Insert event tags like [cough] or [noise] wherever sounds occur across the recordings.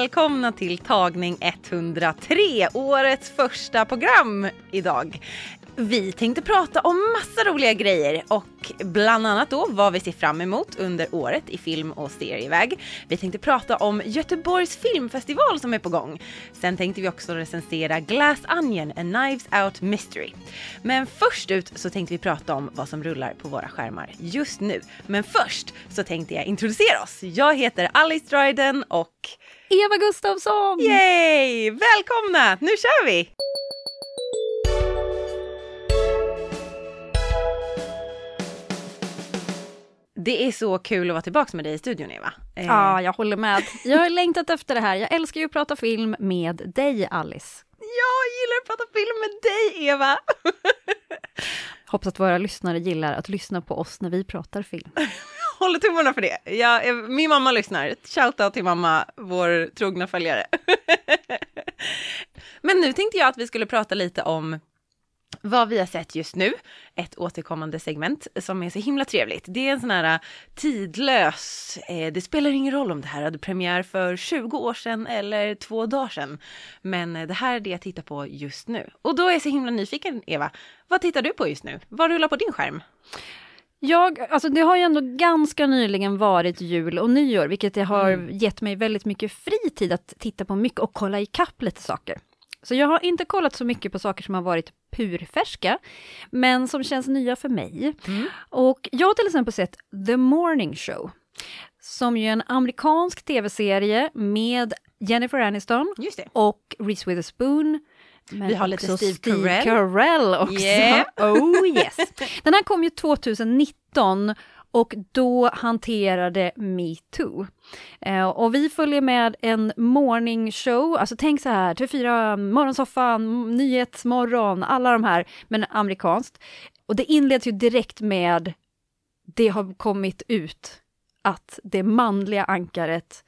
Välkomna till tagning 103, årets första program idag. Vi tänkte prata om massa roliga grejer och bland annat då vad vi ser fram emot under året i film och serieväg. Vi tänkte prata om Göteborgs filmfestival som är på gång. Sen tänkte vi också recensera Glass Onion, A Knives Out Mystery. Men först ut så tänkte vi prata om vad som rullar på våra skärmar just nu. Men först så tänkte jag introducera oss. Jag heter Alice Dryden och Eva Gustafsson! Yay! Välkomna! Nu kör vi! Det är så kul att vara tillbaka med dig i studion Eva. Eh, Ja, jag håller med. Jag har längtat efter det här. Jag älskar ju att prata film med dig, Alice. Jag gillar att prata film med dig Eva! [laughs] Hoppas att våra lyssnare gillar att lyssna på oss när vi pratar film. [laughs] Håller tummarna för det. Jag, eh, min mamma lyssnar. Shoutout till mamma, vår trogna följare. [laughs] Men nu tänkte jag att vi skulle prata lite om vad vi har sett just nu, ett återkommande segment som är så himla trevligt. Det är en sån här eh, tidlös, eh, det spelar ingen roll om det här hade premiär för 20 år sedan eller två dagar sedan. Men eh, det här är det jag tittar på just nu. Och då är jag så himla nyfiken, Eva. Vad tittar du på just nu? Vad rullar på din skärm? Jag, alltså det har ju ändå ganska nyligen varit jul och nyår, vilket det har Mm. gett mig väldigt mycket fritid att titta på mycket och kolla ikapp lite saker. Så jag har inte kollat så mycket på saker som har varit purfärska, men som känns nya för mig. Mm. Och jag har till exempel sett The Morning Show, som ju är en amerikansk tv-serie med Jennifer Aniston och Reese Witherspoon. Men Vi har lite också Steve Carell. Carell också. Yeah. [laughs] Oh yes. Den här kom ju 2019 och då hanterade metoo. Eh, och vi följer med en morning show, alltså tänk så här, TV4, Morgonsoffan, Nyhetsmorgon, alla de här, men amerikanskt. Och det inleds ju direkt med, det har kommit ut att det manliga ankaret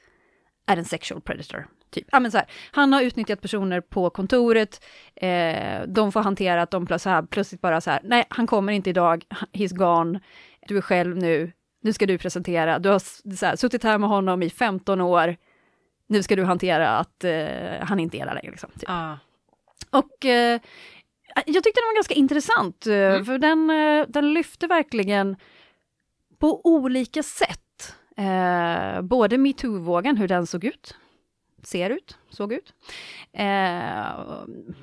är en sexual predator. Typ. Ja, men så här, han har utnyttjat personer på kontoret, eh, de får hantera att de plötsligt, här, plötsligt bara så här, nej han kommer inte idag, he's gone, du är själv nu, nu ska du presentera, du har så här, suttit här med honom i 15 år, nu ska du hantera att eh, han inte är där längre. Liksom, typ. Ja. Och eh, jag tyckte den var ganska intressant, eh, Mm. för den, eh, den lyfte verkligen på olika sätt. Eh, både metoo-vågen, hur den såg ut, ser ut, såg ut. Eh,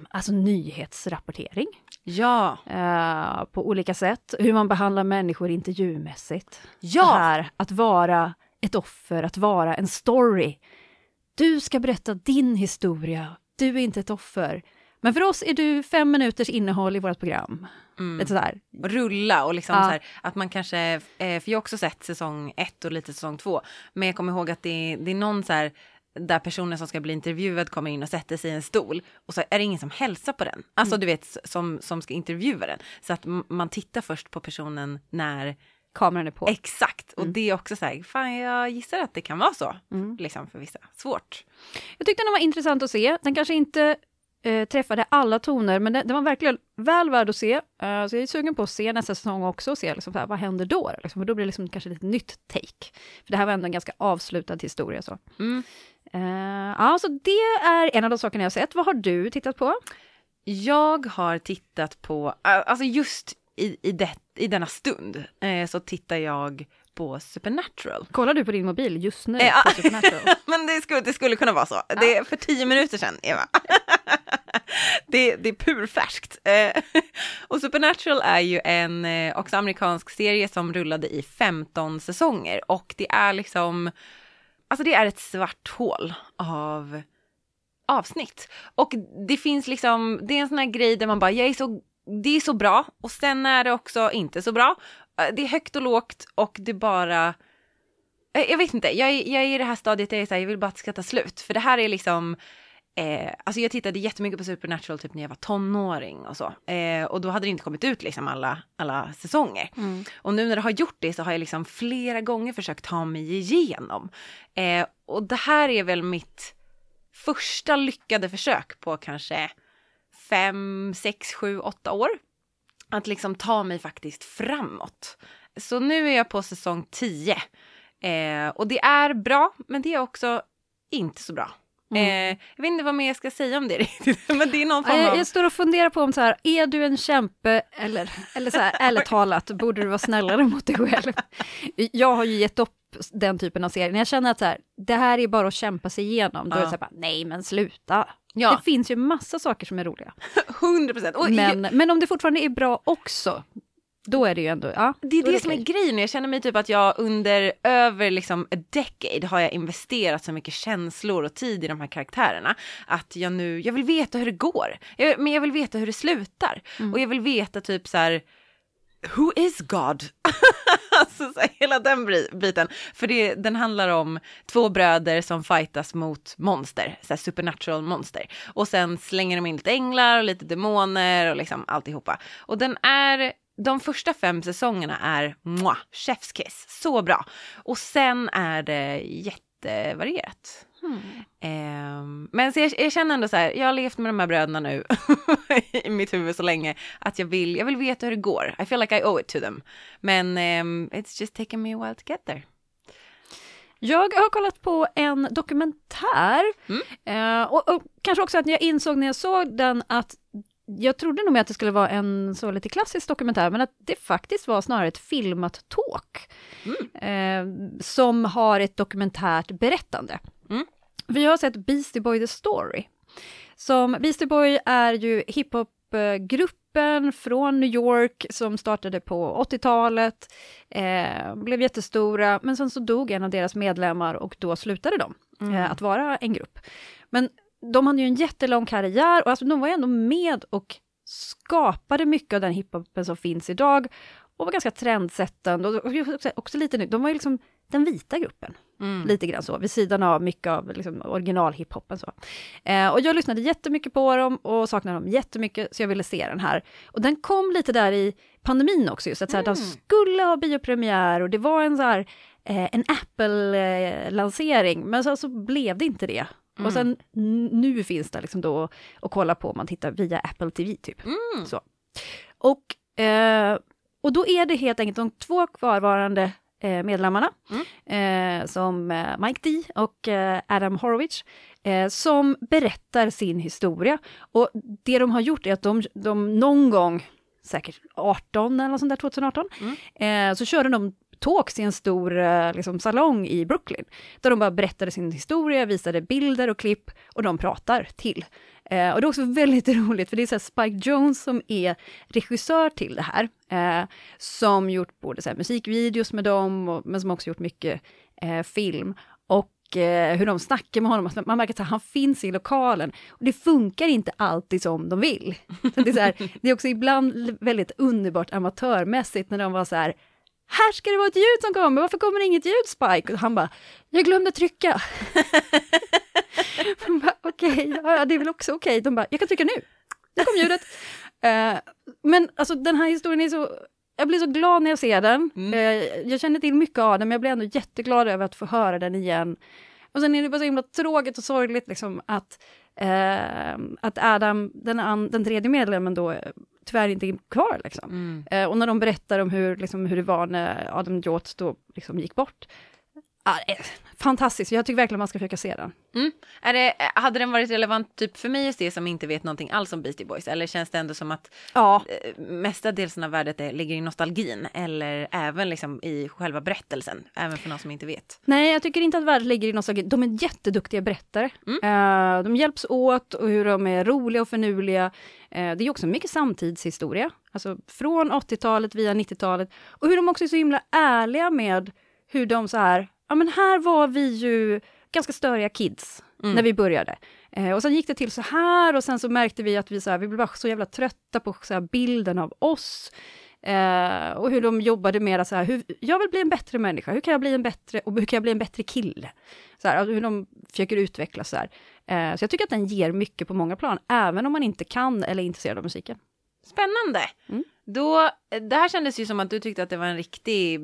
alltså nyhetsrapportering Ja. eh, på olika sätt. Hur man behandlar människor intervjumässigt. Ja. Det här att vara ett offer, att vara en story. Du ska berätta din historia, du är inte ett offer. Men för oss är du fem minuters innehåll i vårt program. Mm. Lite sådär. rulla och liksom Ja. så här, att man kanske, eh, för jag har också sett säsong ett och lite säsong två, men jag kommer ihåg att det, det är någon så här där personen som ska bli intervjuad kommer in och sätter sig i en stol och så är det ingen som hälsar på den. Alltså Mm. du vet som, som ska intervjua den. Så att man tittar först på personen när, Kameran är på. exakt, och det är också så här, fan jag gissar att det kan vara så, Mm. liksom för vissa. Svårt. Jag tyckte den var intressant att se. Den kanske inte eh, träffade alla toner, men den, den var verkligen väl värd att se. Eh, så jag är sugen på att se nästa säsong också och se liksom, här, vad händer då? Liksom, för då blir det liksom kanske lite nytt take. För det här var ändå en ganska avslutad historia. Så. Mm. Eh, ja, så det är en av de sakerna jag har sett. Vad har du tittat på? Jag har tittat på, alltså just i, i, det, i denna stund eh, så tittar jag på Supernatural. Kollar du på din mobil just nu? Eh, ja. på Supernatural? [laughs] Men det skulle, det skulle kunna vara så. Det är för tio minuter sedan, Eva. [laughs] det, det är purfärskt. Eh, [laughs] och Supernatural är ju en också amerikansk serie som rullade i 15 säsonger och det är liksom, alltså det är ett svart hål av avsnitt. Och det finns liksom, det är en sån här grej där man bara, jag är så, det är så bra och sen är det också inte så bra. Eh, det är högt och lågt och det bara, eh, jag vet inte, jag är, jag är i det här stadiet där jag, är så här, jag vill bara att det ska ta slut. För det här är liksom Eh, alltså jag tittade jättemycket på Supernatural typ när jag var tonåring och så. Eh, och då hade det inte kommit ut liksom alla, alla säsonger. Mm. Och nu när det har gjort det så har jag liksom flera gånger försökt ta mig igenom. Eh, och det här är väl mitt första lyckade försök på kanske fem, sex, sju, åtta år. Att liksom ta mig faktiskt framåt. Så nu är jag på säsong 10. Eh, och det är bra, men det är också inte så bra. Mm. Eh, jag vet inte vad mer jag ska säga om det [laughs] riktigt, men det är någon form Jag, av... jag står och funderar på om så här, är du en kämpe eller, eller så här, [laughs] ärligt talat, borde du vara snällare mot dig själv? Jag har ju gett upp den typen av serier, när jag känner att så här, det här är bara att kämpa sig igenom, då är det Ja. så här, bara, nej men sluta. Ja. Det finns ju massa saker som är roliga. [laughs] 100 procent. Men, men om det fortfarande är bra också, då är det ju ändå, ja. Det är då det som är grejen, jag känner mig typ att jag under över liksom a decade har jag investerat så mycket känslor och tid i de här karaktärerna. Att jag nu, jag vill veta hur det går, jag, men jag vill veta hur det slutar. Och jag vill veta typ så här, who is God? [laughs] alltså så här, hela den biten. För det, den handlar om två bröder som fightas mot monster, så här supernatural monster. Och sen slänger de in lite änglar och lite demoner och liksom alltihopa. Och den är, de första fem säsongerna är mwah, chef's kiss, så bra. Och sen är det jättevarierat. Ehm, men så jag, jag känner ändå så här, jag har levt med de här bröderna nu [laughs] i mitt huvud så länge att jag vill, jag vill veta hur det går. I feel like I owe it to them. Men ehm, it's just taken me a while to get there. Jag har kollat på en dokumentär, Mm. eh, och, och kanske också att jag insåg när jag såg den att jag trodde nog att det skulle vara en så lite klassisk dokumentär, men att det faktiskt var snarare ett filmat talk. Eh, som har ett dokumentärt berättande. Mm. Vi har sett Beastie Boy The Story. Som Beastie Boy är ju hiphopgruppen från New York som startade på 80-talet, eh, blev jättestora, men sen så dog en av deras medlemmar och då slutade de eh, att vara en grupp. Men de hade ju en jättelång karriär och alltså de var ändå med och skapade mycket av den hiphopen som finns idag och var ganska trendsättande och också, också lite nu, de var ju liksom den vita gruppen. Mm. Lite grann så, vid sidan av mycket av liksom, originalhiphopen. Så. Eh, och jag lyssnade jättemycket på dem och saknade dem jättemycket, så jag ville se den här. Och den kom lite där i pandemin också, just att så här, de skulle ha biopremiär och det var en så här, eh, en Apple-lansering, men så, så blev det inte det. Och sen nu finns det liksom då att kolla på om man tittar via Apple TV typ. Så. Och, eh, och då är det helt enkelt de två kvarvarande eh, medlemmarna, eh, som eh, Mike D och eh, Adam Horowitz, eh, som berättar sin historia. Och det de har gjort är att de, de någon gång, säkert 18 eller sånt där, 2018, eh, så körde de talks i en stor eh, liksom, salong i Brooklyn, där de bara berättade sin historia, visade bilder och klipp och de pratar till. Eh, och det är också [laughs] väldigt roligt, för det är så här Spike Jones som är regissör till det här, eh, som gjort både så här musikvideos med dem, och, men som också gjort mycket eh, film. Och eh, hur de snackar med honom, alltså, man märker att han finns i lokalen. Och det funkar inte alltid som de vill. [laughs] Så det, är så här, det är också ibland väldigt underbart amatörmässigt när de var så här, här ska det vara ett ljud som kommer, varför kommer det inget ljud Spike? Och han bara, jag glömde trycka. [laughs] Okej, ja, det är väl också okej. De bara, jag kan trycka nu. Nu kom ljudet. Eh, men alltså den här historien är så, jag blir så glad när jag ser den. Eh, jag känner till mycket av den, men jag blir ändå jätteglad över att få höra den igen. Och sen är det bara så himla tråkigt och sorgligt liksom att, eh, att Adam, den, an, den tredje medlemmen då, tyvärr inte kvar. Liksom. Eh, och när de berättar om hur, liksom, hur det var när Adam Jot då liksom gick bort. Eh, fantastiskt, jag tycker verkligen man ska försöka se den. Mm. Är det, hade den varit relevant typ för mig att se som inte vet någonting alls om Beastie Boys? Eller känns det ändå som att Ja, eh, mestadels av värdet är, ligger i nostalgin? Eller även liksom i själva berättelsen? Även för någon som inte vet. Nej, jag tycker inte att värdet ligger i nostalgi. De är jätteduktiga berättare. Eh, de hjälps åt och hur de är roliga och förnuliga. Eh, det är också mycket samtidshistoria. Alltså från 80-talet via 90-talet. Och hur de också är så himla ärliga med hur de så här, ja men här var vi ju ganska störiga kids när vi började. Eh, och sen gick det till så här och sen så märkte vi att vi, så här, vi blev bara så jävla trötta på så här, bilden av oss. Eh, och hur de jobbade med att så här, hur, jag vill bli en bättre människa, hur kan jag bli en bättre, och hur kan jag bli en bättre kille? Så här, hur de försöker utvecklas så här. Eh, så jag tycker att den ger mycket på många plan, även om man inte kan eller är intresserad av musiken. Spännande! Mm. Då, det här kändes ju som att du tyckte att det var en riktig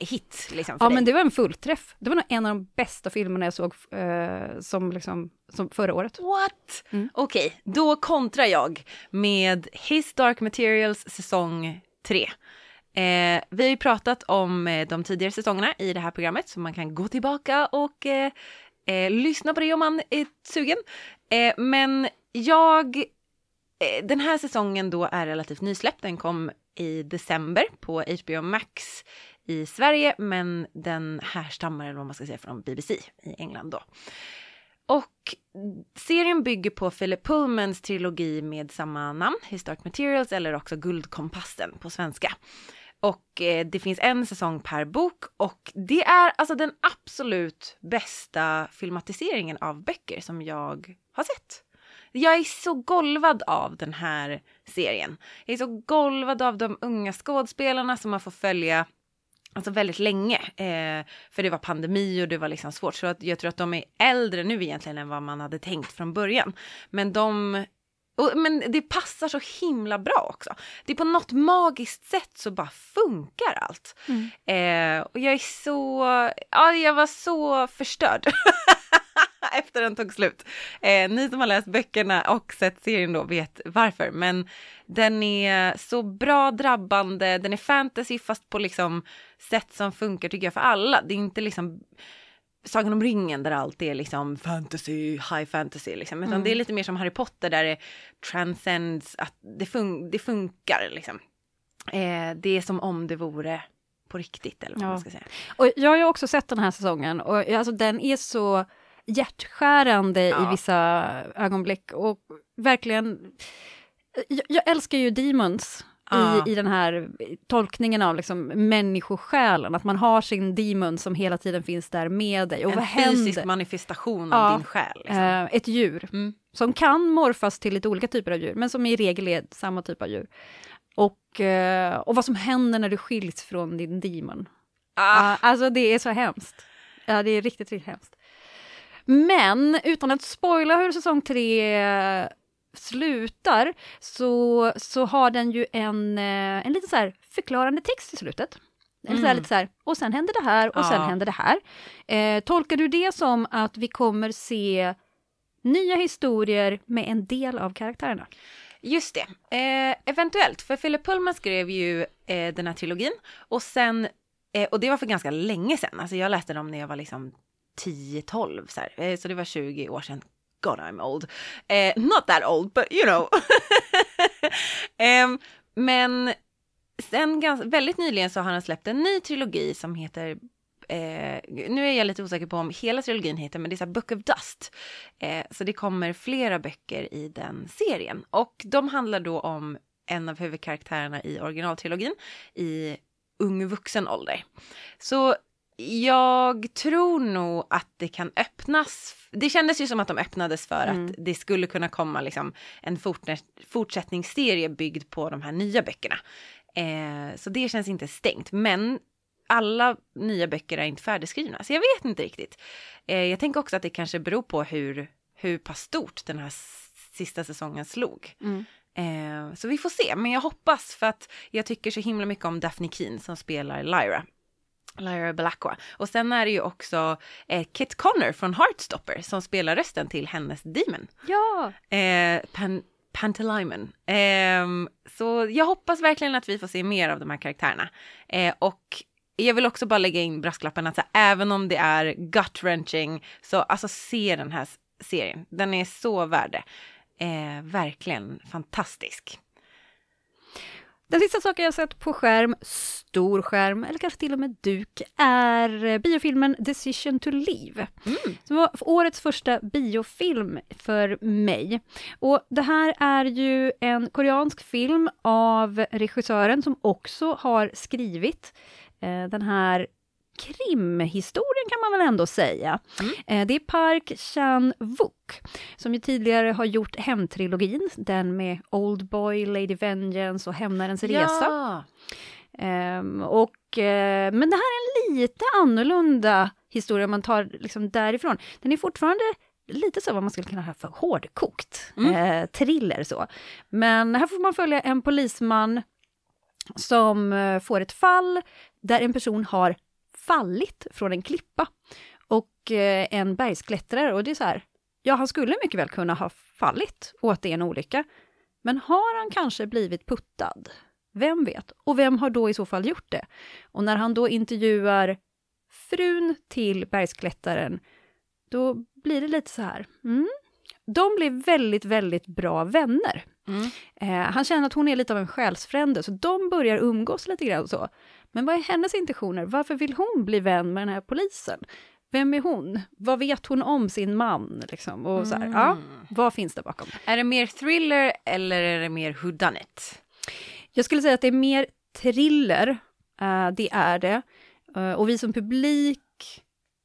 hit. Liksom, för Ja, dig. men det var en fullträff. Det var nog en av de bästa filmerna jag såg eh, som, liksom, som förra året. What? Mm. Okej, då kontrar jag med His Dark Materials säsong 3. Eh, vi har ju pratat om eh, de tidigare säsongerna i det här programmet så man kan gå tillbaka och eh, eh, lyssna på det om man är sugen. Eh, men jag, eh, Eh, den här säsongen då är relativt nysläppt. Den kom i december på HBO Max i Sverige men den härstammar eller vad man ska säga från BBC i England då. Och serien bygger på Philip Pullmans trilogi med samma namn, His Dark Materials eller också Guldkompassen på svenska. Och eh, det finns en säsong per bok och det är alltså den absolut bästa filmatiseringen av böcker som jag har sett. Jag är så golvad av den här serien. Jag är så golvad av de unga skådespelarna som man får följa Alltså väldigt länge. Eh, för det var pandemi och det var liksom svårt. Så att jag tror att de är äldre nu egentligen än vad man hade tänkt från början. Men de... Och, men det passar så himla bra också. Det är på något magiskt sätt så bara funkar allt. Eh, och jag är så... Ja, jag var så förstörd. [laughs] [laughs] Efter den tog slut. Eh, ni som har läst böckerna och sett serien då vet varför. Men den är så bra drabbande, den är fantasy fast på liksom sätt som funkar tycker jag för alla. Det är inte liksom Sagan om ringen där allt är liksom fantasy, high fantasy liksom. Utan Mm. det är lite mer som Harry Potter där det transcends, att det, fun- det funkar liksom. Eh, det är som om det vore på riktigt eller vad Ja. man ska säga. Och jag har ju också sett den här säsongen och alltså, den är så hjärtskärande Ja. i vissa ögonblick och verkligen... Jag, jag älskar ju demons Ja. i, i den här tolkningen av liksom människosjälen, att man har sin demon som hela tiden finns där med dig. Och en vad fysisk händer? manifestation av Ja. din själ. Liksom. Eh, ett djur Mm. som kan morfas till lite olika typer av djur, men som i regel är samma typ av djur. Och, eh, och vad som händer när du skiljs från din demon. Ah, Ja, alltså det är så hemskt. Ja, det är riktigt, riktigt hemskt. Men utan att spoila hur säsong tre slutar så, så har den ju en, eh, en liten så förklarande text i slutet. Eller så här, Mm. lite så här, och sen händer det här och sen Ja. händer det här. Eh, tolkar du det som att vi kommer se nya historier med en del av karaktärerna? Just det, eh, eventuellt. För Philip Pullman skrev ju eh, den här trilogin och sen, eh, och det var för ganska länge sedan, alltså jag läste dem när jag var liksom 10-12 så här, eh, så det var 20 år sedan. God I'm old. Eh, not that old, but you know. [laughs] eh, men sen ganska, väldigt nyligen så har han släppt en ny trilogi som heter Eh, nu är jag lite osäker på om hela trilogin heter, men det är så här Book of Dust. Eh, så det kommer flera böcker i den serien. Och de handlar då om en av huvudkaraktärerna i originaltrilogin i ung vuxen ålder. Så jag tror nog att det kan öppnas. Det kändes ju som att de öppnades för Mm. att det skulle kunna komma liksom en fortsättningsserie byggd på de här nya böckerna. Eh, så det känns inte stängt. Men alla nya böcker är inte färdigskrivna, så jag vet inte riktigt. Eh, jag tänker också att det kanske beror på hur, hur pass stort den här sista säsongen slog. Eh, så vi får se, men jag hoppas för att jag tycker så himla mycket om Daphne Keen som spelar Lyra. Lyra Belacqua. Och sen är det ju också eh, Kit Connor från Heartstopper som spelar rösten till hennes Demon. Ja! Eh, Pan Pantalaimon. Ehm, så jag hoppas verkligen att vi får se mer av de här karaktärerna. Eh, och jag vill också bara lägga in brasklappen att så här, även om det är gut-wrenching så alltså se den här serien. Den är så värd det. Eh, verkligen fantastisk. Den sista saken jag sett på skärm, stor skärm, eller kanske till och med duk, är eh, biofilmen Decision to Leave. Som var årets första biofilm för mig. Och det här är ju en koreansk film av regissören som också har skrivit eh, den här krimhistorien kan man väl ändå säga. Mm. det är Park Chan-wook, som ju tidigare har gjort Hämndtrilogin, den med Oldboy, Lady Vengeance och Hämnarens ja. resa. Um, och, uh, men det här är en lite annorlunda historia om man tar liksom därifrån. Den är fortfarande lite så vad man skulle kunna ha för hårdkokt mm. eh, thriller så. Men här får man följa en polisman som eh, får ett fall där en person har fallit från en klippa och eh, en bergsklättrare och det är så här, ja han skulle mycket väl kunna ha fallit och att det är en olycka. Men har han kanske blivit puttad? Vem vet? Och vem har då i så fall gjort det? Och när han då intervjuar frun till bergsklättraren, då blir det lite så här, mm. De blir väldigt, väldigt bra vänner. Mm. Eh, han känner att hon är lite av en själsfrände, så de börjar umgås lite grann så. Men vad är hennes intentioner? Varför vill hon bli vän med den här polisen? Vem är hon? Vad vet hon om sin man? Liksom? Och så här, mm. ja, vad finns det bakom? Är det mer thriller eller är det mer whodunit? Jag skulle säga att det är mer thriller, uh, det är det. Uh, och vi som publik,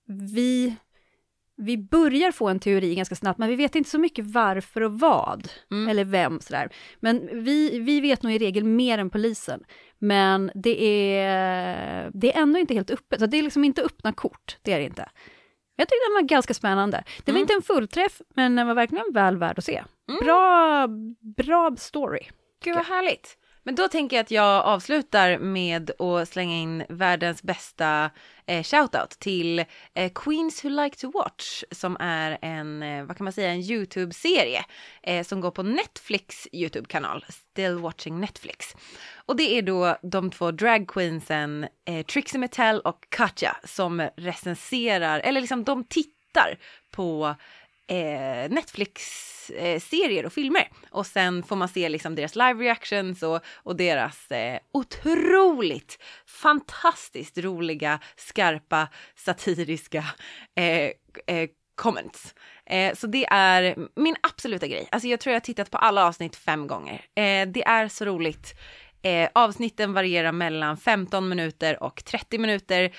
vi vi börjar få en teori ganska snabbt, men vi vet inte så mycket varför och vad, mm. eller vem sådär. Men vi, vi vet nog i regel mer än polisen. Men det är, det är ändå inte helt öppet, så det är liksom inte öppna kort, det är det inte. Jag tyckte den var ganska spännande. Det var mm. inte en fullträff, men den var verkligen väl värd att se. Mm. Bra, bra story. Gud vad härligt. Men då tänker jag att jag avslutar med att slänga in världens bästa eh, shoutout till eh, Queens Who Like To Watch som är en, eh, vad kan man säga, en YouTube-serie eh, som går på Netflix YouTube-kanal, Still Watching Netflix. Och det är då de två dragqueensen eh, Trixie Mattel och Katja som recenserar, eller liksom de tittar på eh, Netflix-serier och filmer. Och sen får man se liksom deras live reactions och, och deras eh, otroligt fantastiskt roliga, skarpa, satiriska eh, eh, comments. Eh, så det är min absoluta grej. Alltså jag tror jag har tittat på alla avsnitt fem gånger. Eh, det är så roligt. Eh, avsnitten varierar mellan 15 minuter och 30 minuter.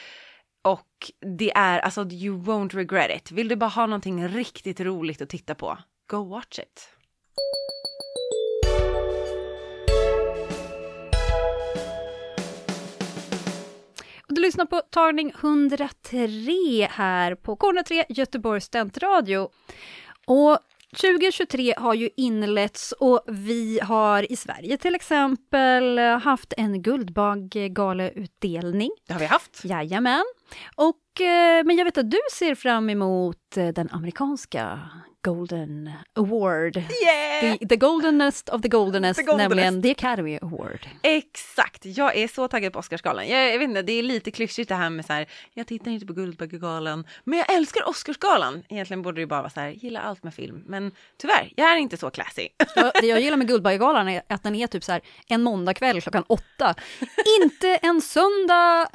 Och det är, alltså you won't regret it. Vill du bara ha någonting riktigt roligt att titta på, go watch it. Du lyssnar på tagning 103 här på K103 Göteborgs studentradio. Och 2023 har ju inletts och vi har i Sverige till exempel haft en Guldbaggegaleutdelning. Det har vi haft. Jajamän. Och, eh, men jag vet att du ser fram emot eh, den amerikanska Golden Award. Yeah! The, the goldenest of the goldenest, the goldenest, nämligen the Academy Award. Exakt, jag är så taggad på Oscarsgalan. Jag, jag vet inte, det är lite klyschigt det här med så här, jag tittar inte på Guldbaggegalan, men jag älskar Oscarsgalan. Egentligen borde det bara vara så här, gilla allt med film, men tyvärr, jag är inte så classy. [laughs] Det jag gillar med Guldbaggegalan är att den är typ så här en måndagkväll klockan åtta. inte en söndag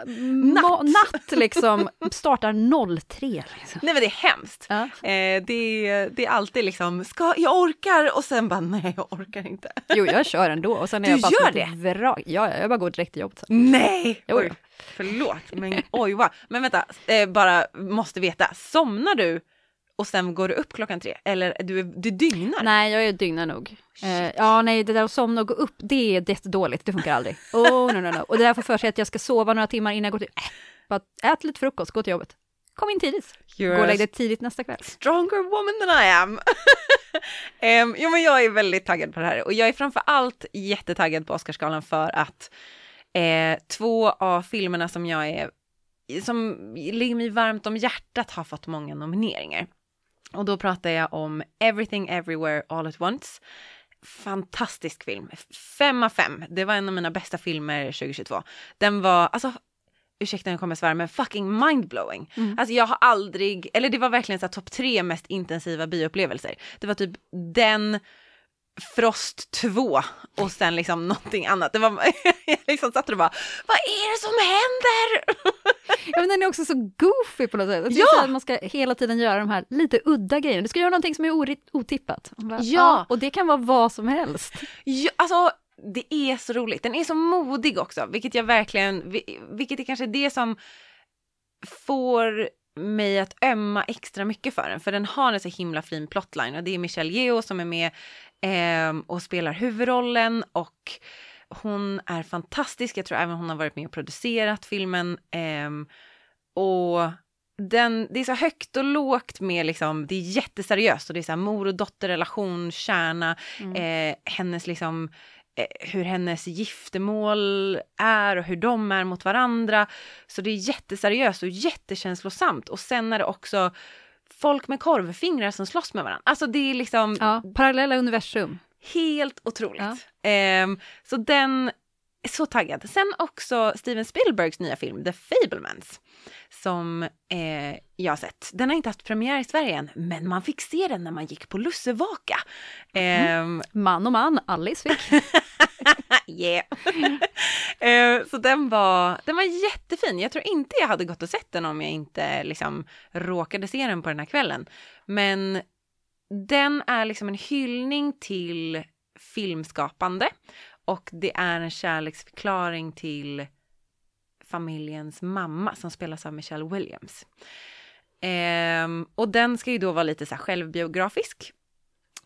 natt, natt liksom, startar 03. Liksom. Nej men det är hemskt. Ja. Eh, det det är alltid liksom, ska, jag orkar och sen bara nej jag orkar inte. Jo jag kör ändå och sen är du jag bara gör det? Vrak. Ja, jag bara går direkt till jobbet. Nej! Oj, förlåt, men oj vad. Men vänta, eh, bara måste veta, somnar du och sen går du upp klockan tre? Eller du, du dygnar? Nej, jag dygnar nog. Eh, ja, nej, det där att somna och gå upp, det är jättedåligt. Det funkar aldrig. Oh, no, no, no. Och det där får för sig att jag ska sova några timmar innan jag går till... Äh, bara ät lite frukost, gå till jobbet. Kom in tidigt. You're Gå och lägg dig tidigt nästa kväll. Stronger woman than I am. [laughs] um, jo men jag är väldigt taggad på det här och jag är framför allt jättetaggad på Oscarsgalan för att eh, två av filmerna som jag är, som ligger mig varmt om hjärtat har fått många nomineringar. Och då pratar jag om Everything Everywhere All At Once. Fantastisk film, fem av fem. Det var en av mina bästa filmer 2022. Den var, alltså ursäkta jag kommer svära men fucking mindblowing. Mm. Alltså jag har aldrig, eller det var verkligen så topp tre mest intensiva bioupplevelser. Det var typ den Frost 2 och sen liksom någonting annat. Det var, [laughs] jag liksom satt och bara, vad är det som händer? ja men den är också så goofy på något sätt. ja! att man ska hela tiden göra de här lite udda grejerna. Du ska göra någonting som är otippat. Bara, ja. ja! Och det kan vara vad som helst. Ja, alltså det är så roligt. Den är så modig också, vilket jag verkligen, vilket är kanske det som får mig att ömma extra mycket för den. För den har en så himla fin plotline och det är Michelle Yeoh som är med eh, och spelar huvudrollen och hon är fantastisk. Jag tror även hon har varit med och producerat filmen. Eh, och den, det är så högt och lågt med liksom, det är jätteseriöst och det är så här mor och dotterrelation, kärna, mm. eh, hennes liksom hur hennes giftermål är och hur de är mot varandra. Så det är jätteseriöst och jättekänslosamt och sen är det också folk med korvfingrar som slåss med varandra. Alltså det är liksom... Ja, parallella universum. Helt otroligt. Ja. Eh, så den så taggad. Sen också Steven Spielbergs nya film The Fablemans som eh, jag har sett. Den har inte haft premiär i Sverige än, men man fick se den när man gick på lussevaka. Mm. Eh, man och man, Alice fick. [laughs] [laughs] yeah. [laughs] Eh, så den var, den var jättefin. Jag tror inte jag hade gått och sett den om jag inte liksom råkade se den på den här kvällen. Men den är liksom en hyllning till filmskapande och det är en kärleksförklaring till familjens mamma som spelas av Michelle Williams. Ehm, och den ska ju då vara lite så här självbiografisk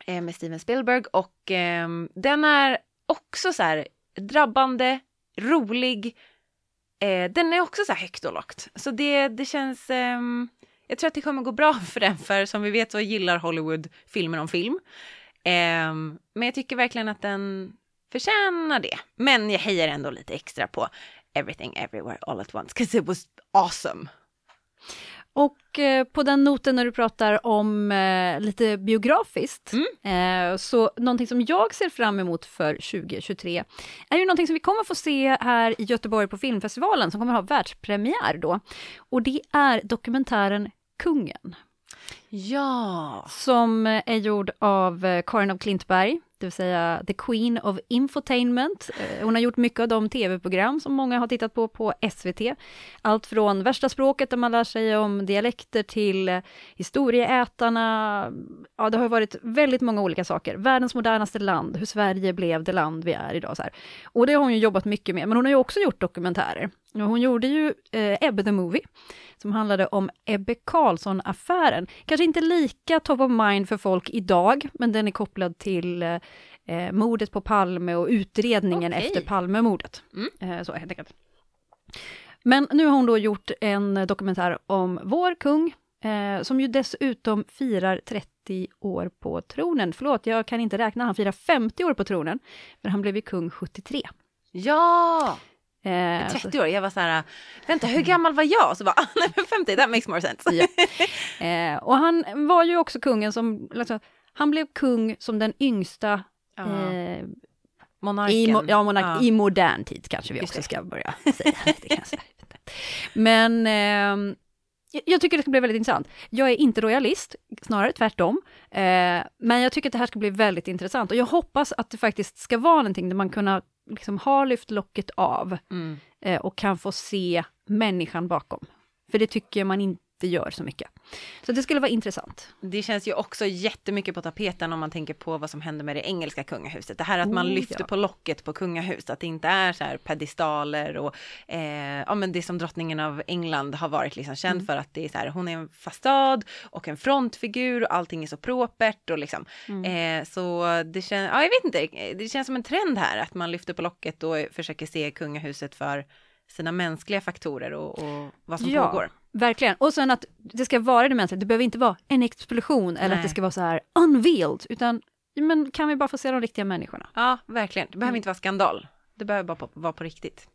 eh, med Steven Spielberg och eh, den är också så här drabbande, rolig. Eh, den är också så här högt och lågt. Så det, det känns, Eh, jag tror att det kommer gå bra [laughs] för den för som vi vet så gillar Hollywood filmer om film. Eh, men jag tycker verkligen att den förtjänar det. Men jag hejar ändå lite extra på Everything Everywhere All At Once, because it was awesome. Och eh, på den noten när du pratar om eh, lite biografiskt, mm. eh, så någonting som jag ser fram emot för 2023 är ju någonting som vi kommer få se här i Göteborg på filmfestivalen som kommer ha världspremiär då. Och det är dokumentären Kungen. Ja! Som är gjord av eh, Karin av Klintberg, det vill säga The Queen of Infotainment. Eh, hon har gjort mycket av de tv-program som många har tittat på på SVT. Allt från Värsta språket där man lär sig om dialekter till Historieätarna. Ja, det har varit väldigt många olika saker. Världens modernaste land, hur Sverige blev det land vi är idag. Så här. Och det har hon ju jobbat mycket med, men hon har ju också gjort dokumentärer. Hon gjorde ju eh, Ebbe the Movie, som handlade om Ebbe Carlsson-affären. Kanske inte lika top of mind för folk idag, men den är kopplad till eh, eh mordet på Palme och utredningen okay. efter Palmemordet. Mm. Eh, så helt enkelt. Men nu har hon då gjort en dokumentär om vår kung, eh, som ju dessutom firar 30 år på tronen. Förlåt, jag kan inte räkna, han firar 50 år på tronen, men han blev ju kung 73. Ja! Eh, 30 år, jag var så här, vänta hur gammal var jag? Så bara, [laughs] nej men 50, that makes more sense. Ja. [laughs] Eh, och han var ju också kungen som, alltså, han blev kung som den yngsta eh, Monarken. I, ja, monark, ja. i modern tid kanske vi också ska börja säga. [laughs] Men eh, jag tycker det ska bli väldigt intressant. Jag är inte royalist, snarare tvärtom. Eh, men jag tycker att det här ska bli väldigt intressant och jag hoppas att det faktiskt ska vara någonting där man kunna liksom har lyft locket av mm. eh, och kan få se människan bakom. För det tycker man inte gör så mycket. Så det skulle vara intressant. Det känns ju också jättemycket på tapeten om man tänker på vad som händer med det engelska kungahuset. Det här att man oh, lyfter ja. på locket på kungahus, att det inte är så här pedestaler och eh, ja men det som drottningen av England har varit liksom känd mm. för att det är så här, hon är en fasad och en frontfigur och allting är så propert och liksom. Mm. Eh, så det känns, ja jag vet inte, det känns som en trend här att man lyfter på locket och försöker se kungahuset för sina mänskliga faktorer och, och vad som ja. pågår. Verkligen. Och sen att det ska vara det mänskliga, det behöver inte vara en explosion eller Nej. att det ska vara så här unveiled, utan men kan vi bara få se de riktiga människorna? Ja, verkligen. Det behöver mm. inte vara skandal. Det behöver bara vara på riktigt.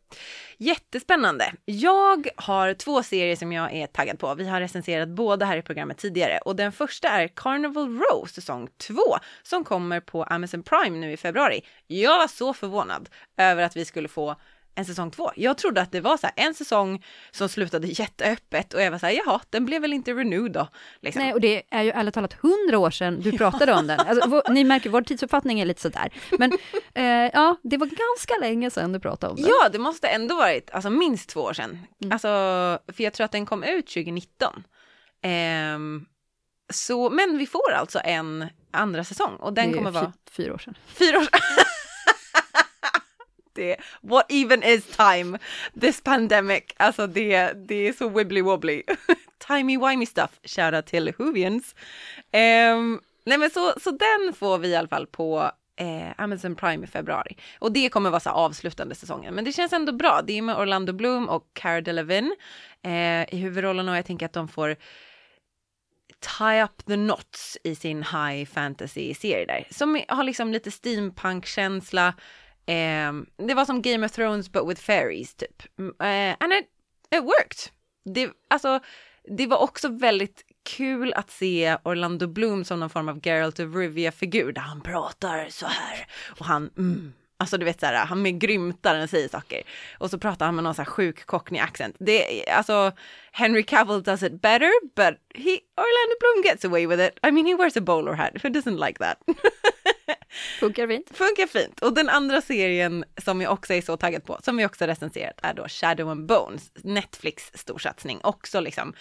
Jättespännande. Jag har två serier som jag är taggad på. Vi har recenserat båda här i programmet tidigare och den första är Carnival Row säsong 2 som kommer på Amazon Prime nu i februari. Jag var så förvånad över att vi skulle få en säsong två. Jag trodde att det var så här, en säsong som slutade jätteöppet och jag var så här, jaha, den blev väl inte renewed då. Liksom. Nej, och det är ju ärligt talat hundra år sedan du [laughs] pratade om den. Alltså, vår, ni märker, vår tidsuppfattning är lite sådär. Men [laughs] eh, ja, det var ganska länge sedan du pratade om den. Ja, det måste ändå varit alltså, minst två år sedan. Mm. Alltså, för jag tror att den kom ut 2019. Eh, så, men vi får alltså en andra säsong och den kommer vara... Fyra år sedan. Fyra år sedan. [laughs] det, what even is time? This pandemic, alltså det, det är så wibbly wobbly. [laughs] Timey wimey stuff, shoutout till Hoovians. Um, nej men så, så den får vi i alla fall på eh, Amazon Prime i februari. Och det kommer vara så avslutande säsongen. Men det känns ändå bra. Det är med Orlando Bloom och Cara Delevingne eh, i huvudrollen och jag tänker att de får tie up the knots i sin high fantasy-serie där. Som har liksom lite steampunk-känsla. Eh, det var som Game of Thrones but with fairies typ. Mm, eh, and it, it worked. Det, alltså, det var också väldigt kul att se Orlando Bloom som någon form av Geralt of Rivia-figur där han pratar så här och han mm, Alltså du vet så här, han med grymtar när säger saker. Och så pratar han med någon så här sjuk cockney accent. Det, alltså, Henry Cavill does it better, but he, Orlando Bloom gets away with it. I mean, he wears a bowler hat, who doesn't like that? [laughs] Funkar fint. Funkar fint. Och den andra serien som jag också är så taggad på, som vi också recenserat, är då Shadow and Bones, Netflix storsatsning, också liksom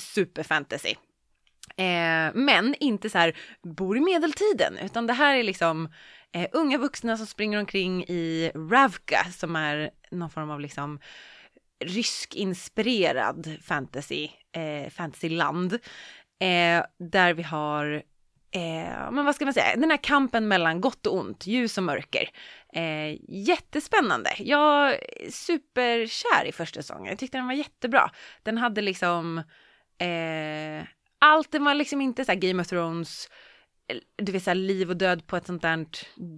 superfantasy. Eh, men inte så här bor i medeltiden, utan det här är liksom eh, unga vuxna som springer omkring i Ravka som är någon form av liksom ryskinspirerad fantasy, eh, fantasyland. Eh, där vi har, eh, men vad ska man säga, den här kampen mellan gott och ont, ljus och mörker. Eh, jättespännande. Jag är superkär i första säsongen. Jag tyckte den var jättebra. Den hade liksom eh, allt, den var liksom inte så Game of Thrones, eh, du vet så liv och död på ett sånt där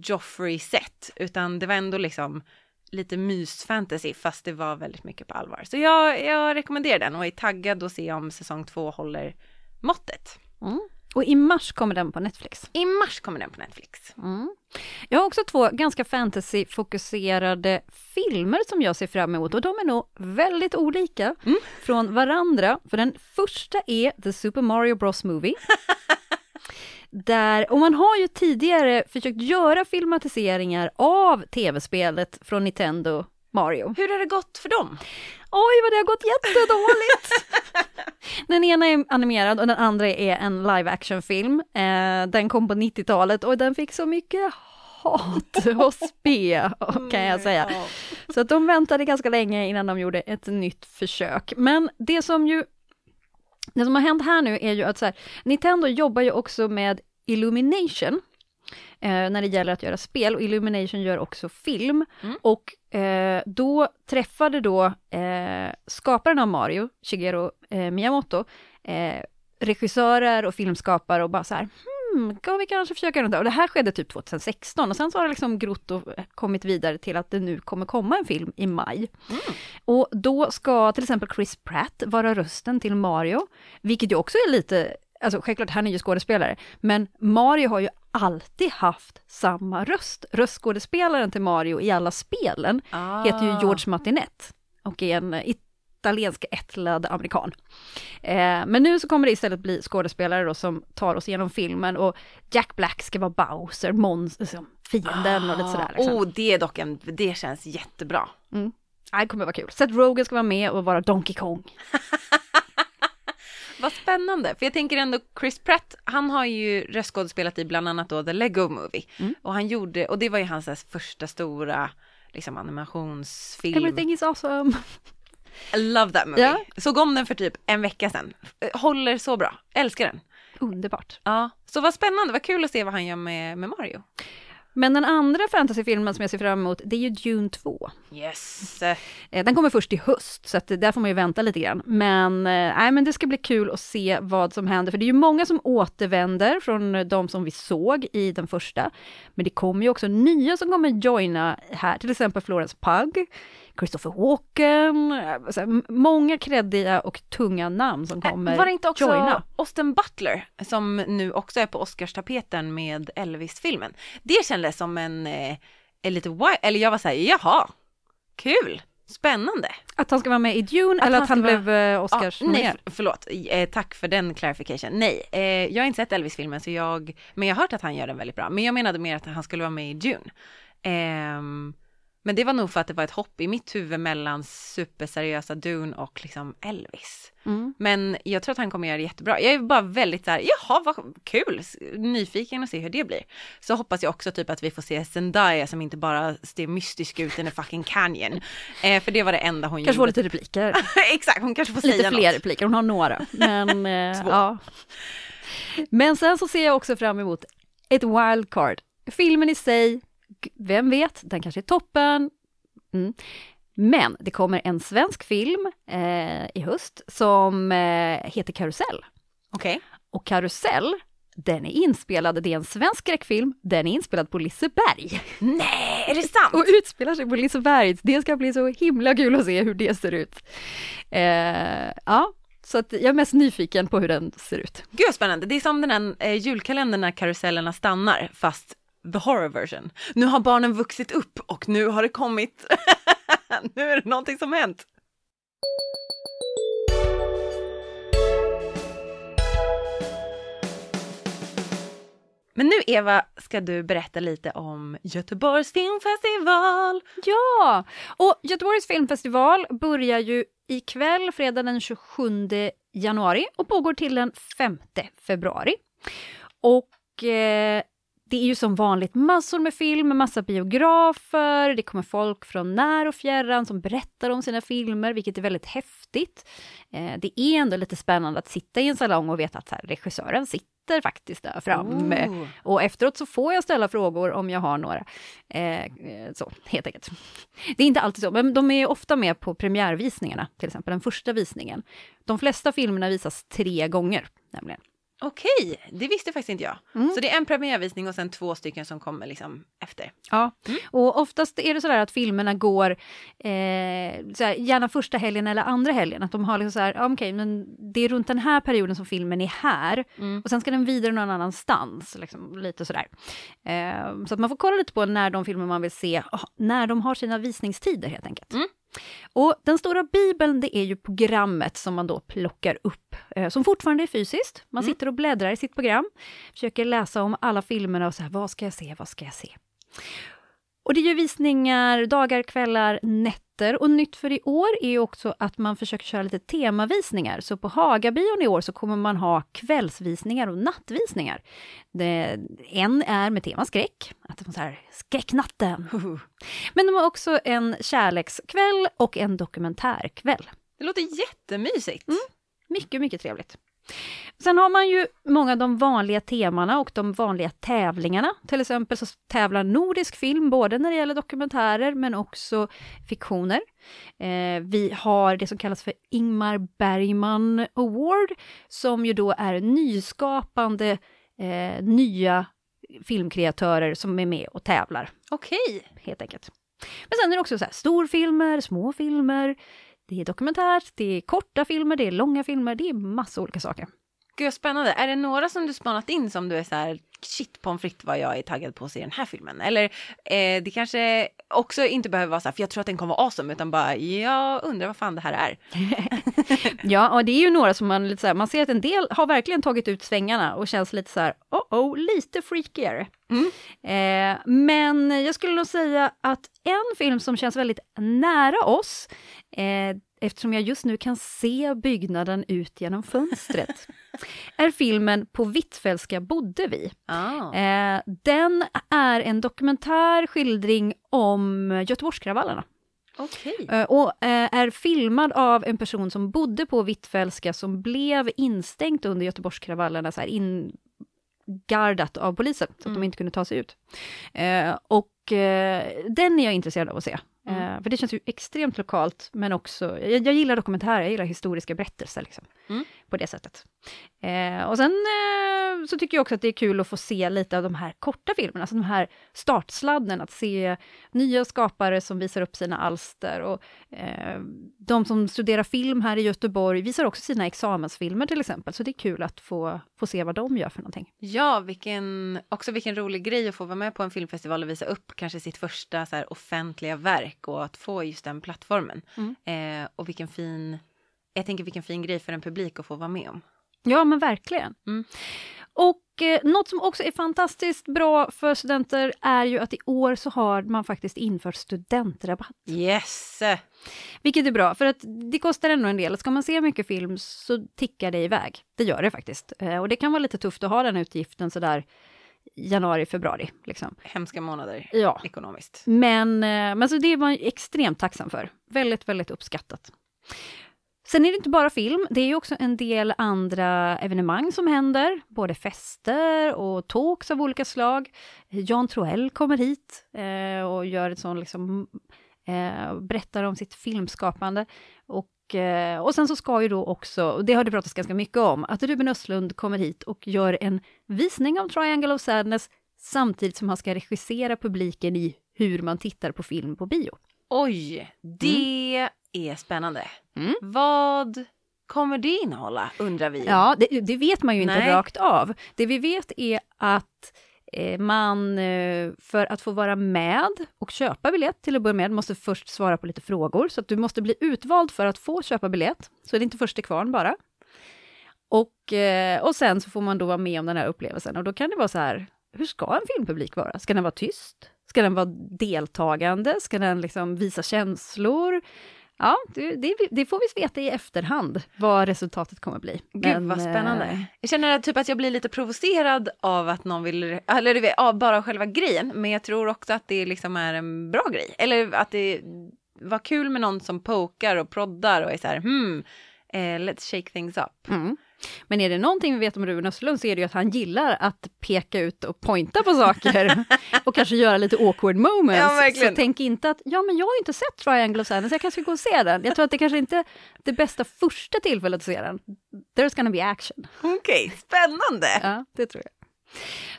Joffrey-sätt, utan det var ändå liksom lite mysfantasy fast det var väldigt mycket på allvar. Så jag, jag rekommenderar den och är taggad att se om säsong två håller måttet. Mm. Och i mars kommer den på Netflix. I mars kommer den på Netflix. Mm. Jag har också två ganska fantasy-fokuserade filmer som jag ser fram emot och de är nog väldigt olika mm. från varandra. För den första är The Super Mario Bros Movie. [laughs] Där, och man har ju tidigare försökt göra filmatiseringar av tv-spelet från Nintendo Mario. Hur har det gått för dem? Oj, vad det har gått jättedåligt! [laughs] den ena är animerad och den andra är en live action-film. Eh, den kom på 90-talet och den fick så mycket hat [laughs] och spe, kan jag säga. Så att de väntade ganska länge innan de gjorde ett nytt försök. Men det som ju det som har hänt här nu är ju att så här, Nintendo jobbar ju också med Illumination, eh, när det gäller att göra spel och Illumination gör också film. Mm. Och eh, då träffade då eh, skaparen av Mario, Shigeru eh, Miyamoto, eh, regissörer och filmskapare och bara så här, hmm, ska vi kanske försöka runt Och det här skedde typ 2016 och sen så har det liksom grott och kommit vidare till att det nu kommer komma en film i maj. Mm. Och då ska till exempel Chris Pratt vara rösten till Mario, vilket ju också är lite Alltså självklart, han är ju skådespelare, men Mario har ju alltid haft samma röst. Röstskådespelaren till Mario i alla spelen ah. heter ju George Martinet och är en italiensk ättlad amerikan. Eh, men nu så kommer det istället bli skådespelare då som tar oss igenom filmen och Jack Black ska vara Bowser, Mons, liksom, fienden ah. och lite sådär. Liksom. Oh, det är dock en, det känns jättebra. Mm. Det kommer vara kul. Seth Rogen ska vara med och vara Donkey Kong. [laughs] Vad spännande, för jag tänker ändå Chris Pratt, han har ju röstskådespelat i bland annat då The Lego Movie. Mm. Och han gjorde, och det var ju hans första stora liksom animationsfilm. Everything is awesome. I love that movie. Ja. Såg om den för typ en vecka sedan. Håller så bra, älskar den. Underbart. Ja, så vad spännande, vad kul att se vad han gör med, med Mario. Men den andra fantasyfilmen som jag ser fram emot, det är ju Dune 2. Yes! Eh, den kommer först i höst, så att där får man ju vänta lite grann. Men, nej, men det ska bli kul att se vad som händer, för det är ju många som återvänder från de som vi såg i den första. Men det kommer ju också nya som kommer joina här, till exempel Florence Pugh, Christopher Walken, här, många kreddiga och tunga namn som kommer Var det inte också joina. Austin Butler som nu också är på Oscarstapeten med Elvis-filmen? Det kändes som en, eh, en lite wild, eller jag var såhär, jaha, kul! Spännande! Att han ska vara med i Dune att eller att han, han blev vara... Oscars ja, Nej, förlåt. Eh, tack för den clarification. Nej, eh, jag har inte sett Elvis-filmen så jag, men jag har hört att han gör den väldigt bra. Men jag menade mer att han skulle vara med i Dune. Eh, Men det var nog för att det var ett hopp i mitt huvud mellan superseriösa Dune och liksom Elvis. Mm. Men jag tror att han kommer göra det jättebra. Jag är bara väldigt så här, jaha vad kul, nyfiken att se hur det blir. Så hoppas jag också typ att vi får se Zendaya som inte bara ser mystisk ut i en fucking canyon. Eh, för det var det enda hon Kanske gjorde. får lite repliker. [laughs] Exakt, hon kanske får lite säga fler något. repliker, hon har några. Men, [laughs] eh, ja. men sen så ser jag också fram emot ett wildcard. Filmen i sig, vem vet, den kanske är toppen. Mm. Men det kommer en svensk film eh, i höst som eh, heter Karusell. Okej. Och Karusell, den är inspelad, det är en svensk skräckfilm, den är inspelad på Liseberg. Nej, är det sant? [laughs] Och utspelar sig på Liseberg. Det ska bli så himla kul att se hur det ser ut. Eh, ja, så att jag är mest nyfiken på hur den ser ut. Gud spännande, det är som den här eh, julkalendern när karusellerna stannar fast the horror version. Nu har barnen vuxit upp och nu har det kommit, [laughs] nu är det någonting som hänt. Men nu Eva ska du berätta lite om Göteborgs filmfestival. Ja, och Göteborgs filmfestival börjar ju ikväll, fredag den 27 januari och pågår till den 5 februari. Och eh, det är ju som vanligt massor med film, massa biografer, det kommer folk från när och fjärran som berättar om sina filmer, vilket är väldigt häftigt. Eh, det är ändå lite spännande att sitta i en salong och veta att här, regissören sitter faktiskt där framme. Oh. Och efteråt så får jag ställa frågor om jag har några. Eh, eh, så, helt enkelt. Det är inte alltid så, men de är ofta med på premiärvisningarna, till exempel den första visningen. De flesta filmerna visas tre gånger, nämligen. Okej, det visste faktiskt inte jag. Mm. Så det är en premiärvisning och sen två stycken som kommer liksom efter. Ja, och oftast är det sådär att filmerna går eh, såhär, gärna första helgen eller andra helgen. Att de har liksom såhär, ja, okej, men det är runt den här perioden som filmen är här. Mm. Och sen ska den vidare någon annanstans, liksom, lite sådär. Eh, så att man får kolla lite på när de filmer man vill se, när de har sina visningstider helt enkelt. Och den stora bibeln, det är ju programmet som man då plockar upp, eh, som fortfarande är fysiskt. Man Mm. sitter och bläddrar i sitt program, försöker läsa om alla filmerna och så här, vad ska jag se, vad ska jag se? Och det är ju visningar dagar, kvällar, nätter. Och nytt för i år är ju också att man försöker köra lite temavisningar. Så på Hagabion i år så kommer man ha kvällsvisningar och nattvisningar. Det, en är med tema skräck, att det är så här, skräcknatten. [laughs] Men de har också en kärlekskväll och en dokumentärkväll. Det låter jättemysigt. Mycket, mycket trevligt. Sen har man ju många av de vanliga temana och de vanliga tävlingarna. Till exempel så tävlar nordisk film både när det gäller dokumentärer men också fiktioner. Eh, vi har det som kallas för Ingmar Bergman Award som ju då är nyskapande eh, nya filmkreatörer som är med och tävlar Okej. helt enkelt. Men sen är det också så här, storfilmer, små filmer, det är dokumentärt, det är korta filmer, det är långa filmer, det är massa olika saker. Gud spännande. Är det några som du spanat in som du är så här shit pommes frites vad jag är taggad på att se den här filmen? Eller eh, det kanske också inte behöver vara så här för jag tror att den kommer vara awesome utan bara jag undrar vad fan det här är. [laughs] Ja, och det är ju några som man lite så här, man ser att en del har verkligen tagit ut svängarna och känns lite så här, oh oh, lite freakigare. Mm. Eh, men jag skulle nog säga att en film som känns väldigt nära oss, eh, eftersom jag just nu kan se byggnaden ut genom fönstret, [laughs] är filmen På Hvitfeldtska bodde vi. Ah. Eh, den är en dokumentär skildring om Göteborgskravallerna. Okej. Eh, och eh, är filmad av en person som bodde på Hvitfeldtska som blev instängt under Göteborgskravallerna, så här ingardat av polisen, så att de Mm. inte kunde ta sig ut. Eh, och den är jag intresserad av att se. Mm. Eh, för det känns ju extremt lokalt, men också, jag, jag gillar dokumentärer, jag gillar historiska berättelser liksom, Mm. På det sättet. Eh, och sen eh, så tycker jag också att det är kul att få se lite av de här korta filmerna, alltså de här startsladden, att se nya skapare som visar upp sina alster och eh, de som studerar film här i Göteborg visar också sina examensfilmer till exempel, så det är kul att få, få se vad de gör för någonting. Ja, vilken, också vilken rolig grej att få vara med på en filmfestival och visa upp kanske sitt första så här, offentliga verk och att få just den plattformen. Mm. Eh, och vilken fin, jag tänker vilken fin grej för en publik att få vara med om. Ja, men verkligen. Mm. Och eh, något som också är fantastiskt bra för studenter är ju att i år så har man faktiskt infört studentrabatt. Yes! Vilket är bra, för att det kostar ändå en del. Ska man se mycket film så tickar det iväg. Det gör det faktiskt. Eh, och det kan vara lite tufft att ha den utgiften sådär januari, februari. Liksom. Hemska månader Ja. ekonomiskt. Men, eh, men så det är man extremt tacksam för. Väldigt, väldigt uppskattat. Sen är det inte bara film, det är ju också en del andra evenemang som händer, både fester och talks av olika slag. Jan Troell kommer hit eh, och gör ett sånt liksom, eh, berättar om sitt filmskapande. Och, eh, och sen så ska ju då också, och det har det pratats ganska mycket om, att Ruben Östlund kommer hit och gör en visning av Triangle of Sadness samtidigt som han ska regissera publiken i hur man tittar på film på bio. Oj, det är spännande. Mm. Vad kommer det innehålla, undrar vi? Ja, det, det vet man ju inte Nej. rakt av. Det vi vet är att eh, man eh, för att få vara med och köpa biljett till att börja med måste först svara på lite frågor, så att du måste bli utvald för att få köpa biljett. Så är det inte först till kvarn bara. Och, eh, och sen så får man då vara med om den här upplevelsen och då kan det vara så här, hur ska en filmpublik vara? Ska den vara tyst? Ska den vara deltagande? Ska den liksom visa känslor? Ja, det, det, får vi veta i efterhand, vad resultatet kommer bli. Gud Men, vad spännande. eh, Jag känner typ att jag blir lite provocerad av att någon vill, eller du vet, av bara själva grejen. Men jag tror också att det liksom är en bra grej. Eller att det var kul med någon som pokar och proddar och är så här, hmm, eh, let's shake things up. Mm. Men är det någonting vi vet om Ruben Östlund så är det ju att han gillar att peka ut och pointa på saker [laughs] och kanske göra lite awkward moments. Ja, så tänk inte att, ja men jag har ju inte sett Triangle of Sadness, jag kanske ska gå och se den. Jag tror att det kanske inte är det bästa första tillfället att se den. There's gonna be action. Okej, spännande. Ja, det tror jag.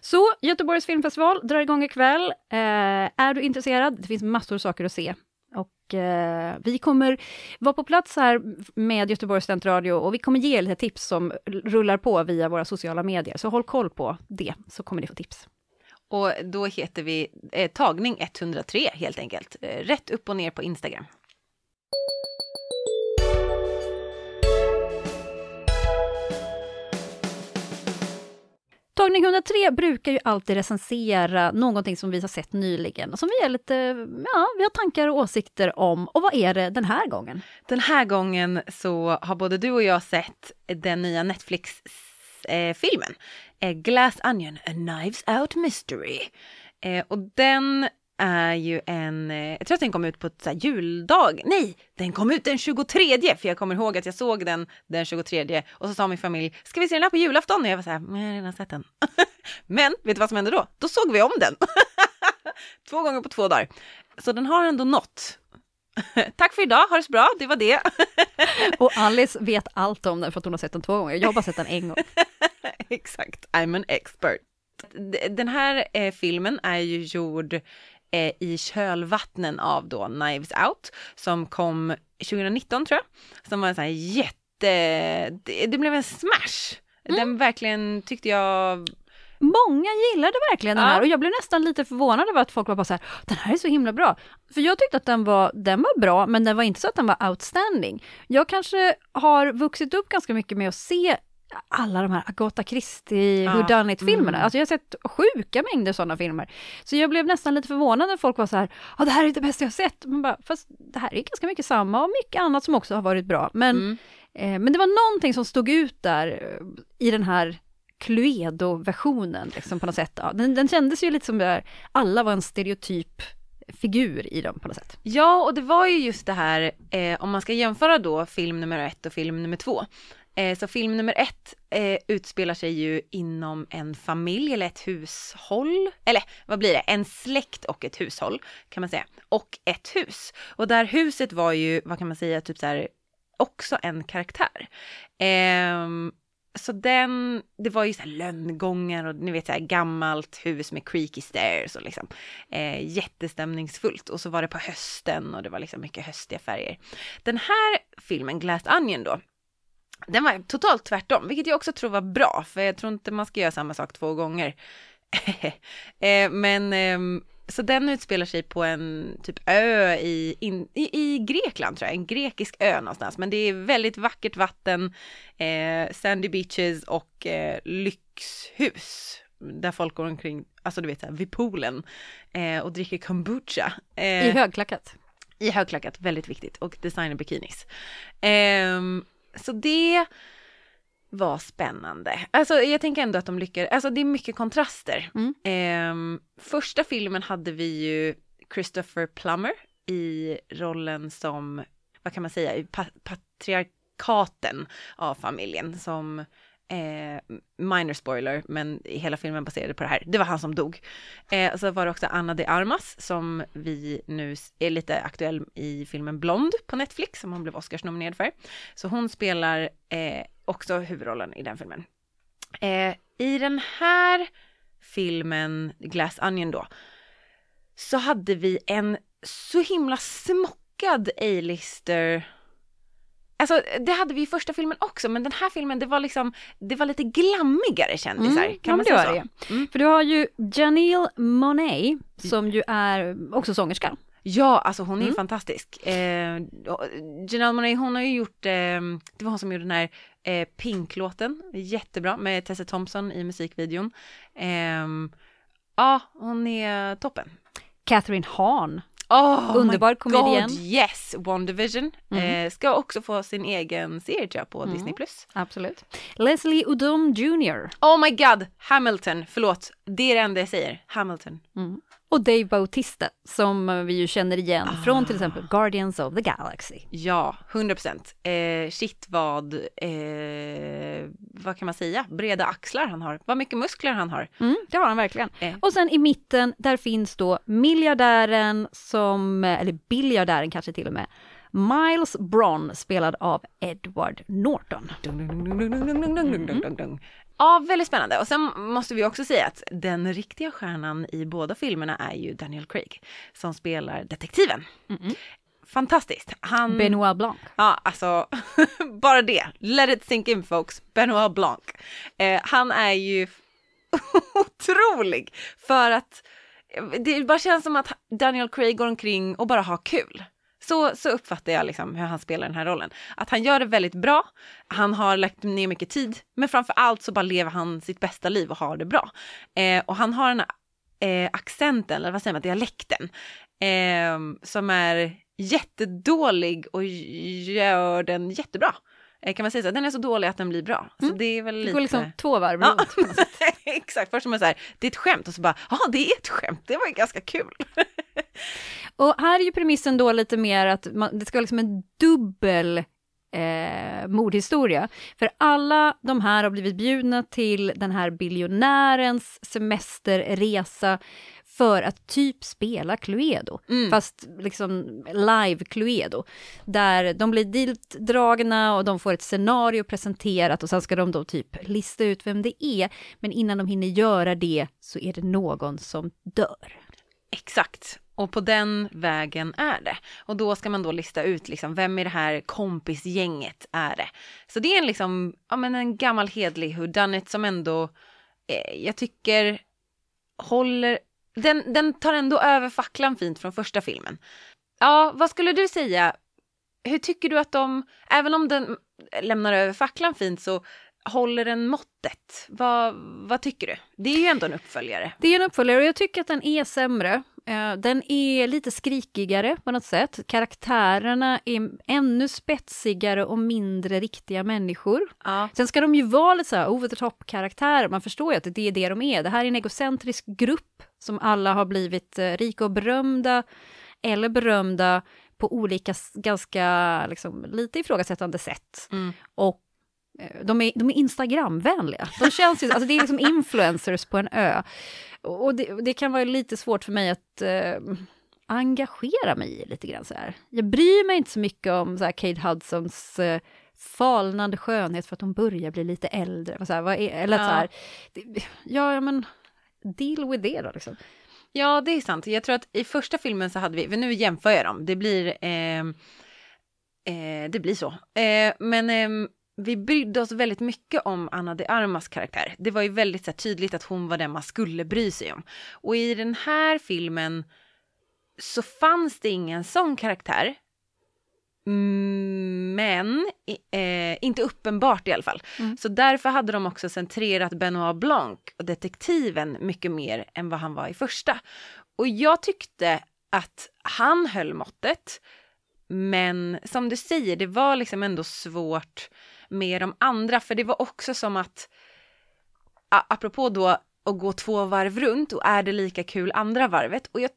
Så Göteborgs filmfestival drar igång ikväll. Eh, är du intresserad? Det finns massor av saker att se. Och eh, vi kommer vara på plats här med Göteborgs studentradio och vi kommer ge er lite tips som rullar på via våra sociala medier. Så håll koll på det, så kommer ni få tips. Och då heter vi eh, tagning 103 helt enkelt. Eh, rätt upp och ner på Instagram. Tagning 103 brukar ju alltid recensera någonting som vi har sett nyligen, och som vi är lite, ja, vi har tankar och åsikter om. Och vad är det den här gången? Den här gången så har både du och jag sett den nya Netflix-filmen eh, eh, Glass Onion, A Knives Out Mystery. Eh, och den är ju en, eh, jag tror att den kom ut på ett så juldag, nej, den kom ut den 23 för jag kommer ihåg att jag såg den den 23 och så sa min familj, ska vi se den här på julafton? Och jag var så här, men jag har redan sett den. [laughs] men vet du vad som hände då? Då såg vi om den. [laughs] två gånger på två dagar. Så den har ändå nått. [laughs] Tack för idag, ha det så bra, det var det. Och Alice vet allt om den för att hon har sett den två gånger. Jag har bara sett den en gång. Exakt, I'm an expert. Den här eh, filmen är ju gjord eh, i kölvattnen av då Knives Out som kom 2019 tror jag. Som var en sån här jätte, det, det blev en smash. Den verkligen tyckte jag, Många gillade verkligen den Ja. här och jag blev nästan lite förvånad över att folk var bara så här, den här är så himla bra. För jag tyckte att den var, den var bra, men den var inte så att den var outstanding. Jag kanske har vuxit upp ganska mycket med att se alla de här Agatha Christie, Ja. Who Done It-filmerna. Mm. Alltså jag har sett sjuka mängder sådana filmer. Så jag blev nästan lite förvånad när folk var så här, ja det här är det bästa jag har sett. Man bara, fast det här är ganska mycket samma och mycket annat som också har varit bra. Men mm, Eh, men det var någonting som stod ut där eh, i den här Cluedo-versionen liksom på något sätt. Ja, den, den kändes ju lite som där alla var en stereotyp figur i dem på något sätt. Ja, och det var ju just det här, eh, om man ska jämföra då film nummer ett och film nummer två. Eh, så film nummer ett eh, utspelar sig ju inom en familj eller ett hushåll, eller vad blir det, en släkt och ett hushåll kan man säga, och ett hus. Och där huset var ju, vad kan man säga, typ så här, också en karaktär. Ehm, så den, det var ju så här lönngångar och ni vet så här gammalt hus med creaky stairs och liksom eh, jättestämningsfullt och så var det på hösten och det var liksom mycket höstiga färger. Den här filmen, Glass Onion då, den var totalt tvärtom, vilket jag också tror var bra, för jag tror inte man ska göra samma sak två gånger. [laughs] eh, men ehm, så den utspelar sig på en typ ö i, in, i, i Grekland tror jag, en grekisk ö någonstans. Men det är väldigt vackert vatten, eh, sandy beaches och eh, lyxhus. Där folk går omkring, alltså du vet så här, vid poolen eh, och dricker kombucha. Eh, I högklackat. I högklackat, väldigt viktigt. Och designerbikinis. Så det var spännande. Alltså jag tänker ändå att de lyckades, alltså det är mycket kontraster. Mm. Um, första filmen hade vi ju Christopher Plummer i rollen som, vad kan man säga, pa patriarkaten av familjen som Eh, minor spoiler, men hela filmen baserade på det här. Det var han som dog. Eh, så var det också Anna de Armas som vi nu är lite aktuell i filmen Blond på Netflix som hon blev Oscars-nominerad för. Så hon spelar eh, också huvudrollen i den filmen. Eh, I den här filmen, Glass Onion då, så hade vi en så himla smockad A-lister Alltså det hade vi i första filmen också, men den här filmen det var liksom, det var lite glammigare kändisar. Mm, kan man säga så? det. Mm. För du har ju Janelle Monet som ju är också sångerska. Ja, alltså hon är Mm. fantastisk. Eh, Janelle Monáe, hon har ju gjort, eh, det var hon som gjorde den här eh, Pink-låten, jättebra, med Tessa Thompson i musikvideon. Eh, ja, hon är toppen. Catherine Hahn. Oh Underbar komedian. God, yes, WandaVision. Mm. Eh, ska också få sin egen serie tror jag på Mm. Disney+. Plus. Absolut. Leslie Udom Jr. Oh my god, Hamilton, förlåt, det är det enda jag säger, Hamilton. Mm. Och Dave Bautista som vi ju känner igen Ah. från till exempel Guardians of the Galaxy. Ja, 100 procent. Eh, shit vad, eh, vad kan man säga, breda axlar han har, vad mycket muskler han har. Mm, det har han verkligen. Eh. Och sen i mitten, där finns då miljardären som, eller biljardären kanske till och med, Miles Bron spelad av Edward Norton. Dung, dung, dung, dung, Ja, väldigt spännande. Och sen måste vi också säga att den riktiga stjärnan i båda filmerna är ju Daniel Craig som spelar detektiven. Fantastiskt. Han... Benoit Blanc. Ja, alltså [laughs] bara det. Let it sink in folks. Benoit Blanc. Eh, han är ju [laughs] otrolig för att det bara känns som att Daniel Craig går omkring och bara har kul. Så, så uppfattar jag liksom hur han spelar den här rollen. Att han gör det väldigt bra, han har lagt ner mycket tid, men framför allt så bara lever han sitt bästa liv och har det bra. Eh, och han har den här eh, accenten, eller vad säger man, dialekten, eh, som är jättedålig och gör den jättebra. Eh, kan man säga så? Den är så dålig att den blir bra. Så det är väl Det lite... går liksom två varv Ja, runt. [laughs] exakt. Först som är så här, det är ett skämt och så bara, ja det är ett skämt, det var ju ganska kul. [laughs] [laughs] Och här är ju premissen då lite mer att man, det ska vara liksom en dubbel eh, mordhistoria. För alla de här har blivit bjudna till den här biljonärens semesterresa för att typ spela Cluedo, Mm. fast liksom live Cluedo. Där de blir dragna och de får ett scenario presenterat och sen ska de då typ lista ut vem det är. Men innan de hinner göra det så är det någon som dör. Exakt. Och på den vägen är det. Och då ska man då lista ut liksom, vem i det här kompisgänget är det. Så det är en liksom, ja men en gammal hedlig whodunit som ändå, eh, jag tycker, håller, den, den tar ändå över facklan fint från första filmen. Ja, vad skulle du säga? Hur tycker du att de, även om den lämnar över facklan fint så håller den måttet? Vad, vad tycker du? Det är ju ändå en uppföljare. Det är en uppföljare och jag tycker att den är sämre. Eh, Den är lite skrikigare på något sätt. Karaktärerna är ännu spetsigare och mindre riktiga människor. Ja. Sen ska de ju vara lite så här over the top-karaktärer, man förstår ju att det är det de är. Det här är en egocentrisk grupp som alla har blivit eh, rika och berömda, eller berömda på olika, ganska, liksom, lite ifrågasättande sätt. Mm. Och de är, de är Instagramvänliga. De känns ju, alltså det är liksom influencers på en ö. Och det, det kan vara lite svårt för mig att eh, engagera mig i lite grann så här. Jag bryr mig inte så mycket om så här, Kate Hudsons eh, falnande skönhet för att hon börjar bli lite äldre. Så här, vad är, eller Ja. så här, det, ja, men deal with det då liksom. Ja, det är sant. Jag tror att i första filmen så hade vi, för nu jämför jag dem, det blir, eh, eh, det blir så. Eh, men eh, vi brydde oss väldigt mycket om Anna de Armas karaktär. Det var ju väldigt här, tydligt att hon var den man skulle bry sig om. Och i den här filmen så fanns det ingen sån karaktär. Mm, Men eh, inte uppenbart i alla fall. Mm. Så därför hade de också centrerat Benoit Blanc och detektiven mycket mer än vad han var i första. Och jag tyckte att han höll måttet. Men som du säger, det var liksom ändå svårt med de andra, för det var också som att, apropå då att gå två varv runt och är det lika kul andra varvet? Och jag,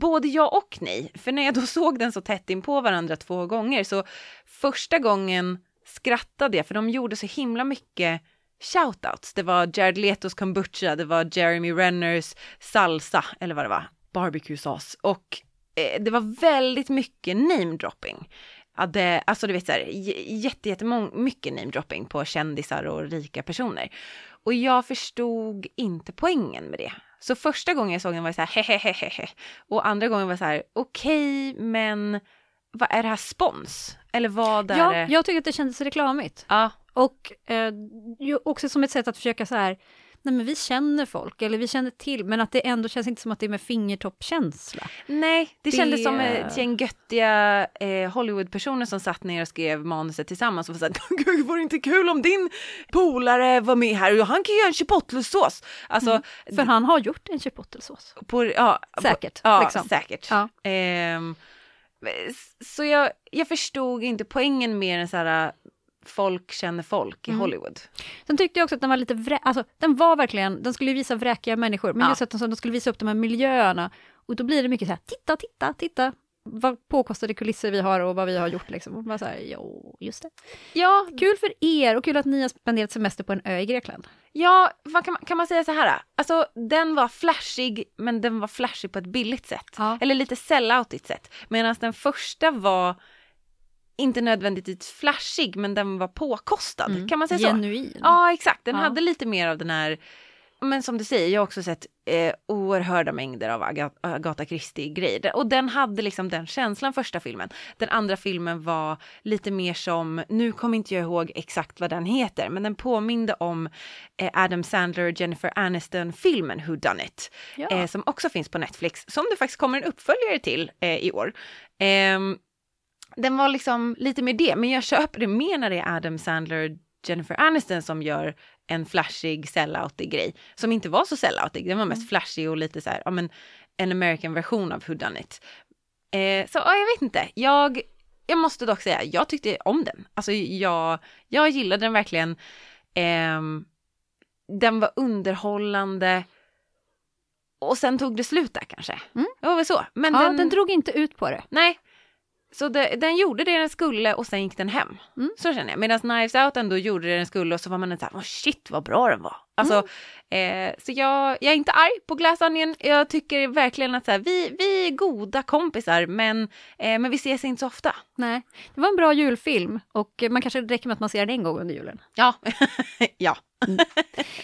både ja och nej, för när jag då [laughs] såg den så tätt in på varandra två gånger så första gången skrattade jag för de gjorde så himla mycket shoutouts. Det var Jared Letos kombucha, det var Jeremy Renners salsa, eller vad det var, barbecue-sås. Och eh, det var väldigt mycket namedropping. Ja, det, alltså du vet så här, jätte, jättemå- mycket namedropping på kändisar och rika personer. Och jag förstod inte poängen med det. Så första gången jag såg den var jag så här hehehehe. Och andra gången var jag så här okej men vad är det här spons? Eller vad är Ja, det? jag tycker att det kändes reklamigt. Ja, Och eh, också som ett sätt att försöka så här, nej men vi känner folk, eller vi känner till, men att det ändå känns inte som att det är med fingertoppkänsla. Nej, det, Det- kändes som ett gäng göttiga eh, Hollywoodpersoner som satt ner och skrev manuset tillsammans och var såhär, [laughs] gud vore det inte kul om din polare var med här och han kan göra en chipotle-sås. Alltså, För han har gjort en chipotle-sås. på, ja, Säkert, På, ja, liksom. säkert. Ja. Ehm, så jag, jag förstod inte poängen mer än så här, folk känner folk i Mm. Hollywood. Sen tyckte jag också att den var lite vrä... alltså den var verkligen, den skulle visa vräkiga människor, men Ja. just att de, de skulle visa upp de här miljöerna. Och då blir det mycket så här, titta, titta, titta, vad påkostade kulisser vi har och vad vi har gjort liksom. Och bara så här, jo, just det. Ja, Kul för er och kul att ni har spenderat semester på en ö i Grekland. Ja, kan, man, kan man säga så här? Alltså den var flashig, men den var flashig på ett billigt sätt. Ja. Eller lite selloutigt sätt. Medan den första var inte nödvändigtvis flashig, men den var påkostad. Kan man säga så? Genuin. Ja, exakt. Den Ja. hade lite mer av den här, men som du säger, jag har också sett eh, oerhörda mängder av Aga- Agatha Christie-grejer. Och den hade liksom den känslan första filmen. Den andra filmen var lite mer som, nu kommer inte jag ihåg exakt vad den heter, men den påminde om eh, Adam Sandler och Jennifer Aniston-filmen Who Done It. Ja. Eh, som också finns på Netflix, som det faktiskt kommer en uppföljare till eh, i år. Den var liksom lite mer det, men jag köper det mer när det är Adam Sandler och Jennifer Aniston som gör en flashig selloutig grej som inte var så selloutig. Den var mest flashig och lite så här, ja men en American version av Who Done It. Eh, så ja, jag vet inte. Jag, jag måste dock säga, jag tyckte om den. Alltså jag, jag gillade den verkligen. Ehm, den var underhållande. Och sen tog det slut där kanske. Mm. Det var väl så. Men ja, den, den drog inte ut på det. Nej. Så det, den gjorde det den skulle och sen gick den hem. Mm. Så känner jag. Medan Knives Out ändå gjorde det den skulle och så var man så här, oh shit vad bra den var. Alltså, Mm. eh, så jag, jag är inte arg på Glass Onion. Jag tycker verkligen att så här, vi, vi är goda kompisar men, eh, men vi ses inte så ofta. Nej, det var en bra julfilm och man kanske räcker med att man ser den en gång under julen. Ja, [laughs] ja.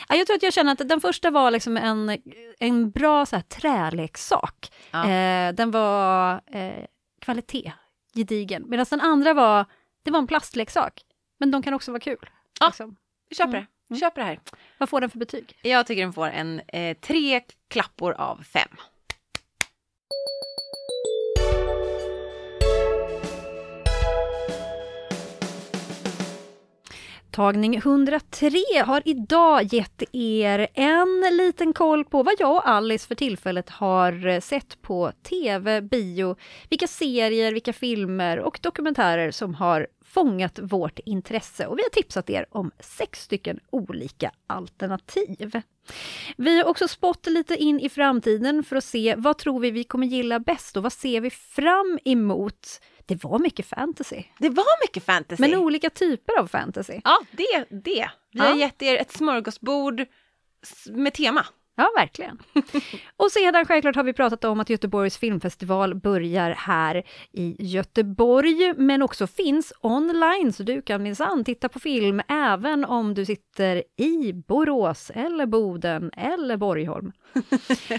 Ja, jag tror att jag känner att den första var liksom en, en bra så här, träleksak. Ja. Eh, den var eh, kvalitet, gedigen. Medan den andra var, det var en plastleksak. Men de kan också vara kul. Ja. Liksom. Vi köper Mm. det. Vi köper det här. Vad får den för betyg? Jag tycker den får en eh, tre klappor av fem. Mottagning 103 har idag gett er en liten koll på vad jag och Alice för tillfället har eh, sett på tv, bio, vilka serier, vilka filmer och dokumentärer som har fångat vårt intresse och vi har tipsat er om sex stycken olika alternativ. Vi har också spått lite in i framtiden för att se vad tror vi vi kommer gilla bäst och vad ser vi fram emot. Det var mycket fantasy, Det var mycket fantasy. men olika typer av fantasy. Ja, det, det. Vi Ja. har gett er ett smörgåsbord med tema. Ja, verkligen. [laughs] Och sedan självklart har vi pratat om att Göteborgs filmfestival börjar här i Göteborg, men också finns online, så du kan minsann titta på film även om du sitter i Borås, eller Boden, eller Borgholm. [laughs]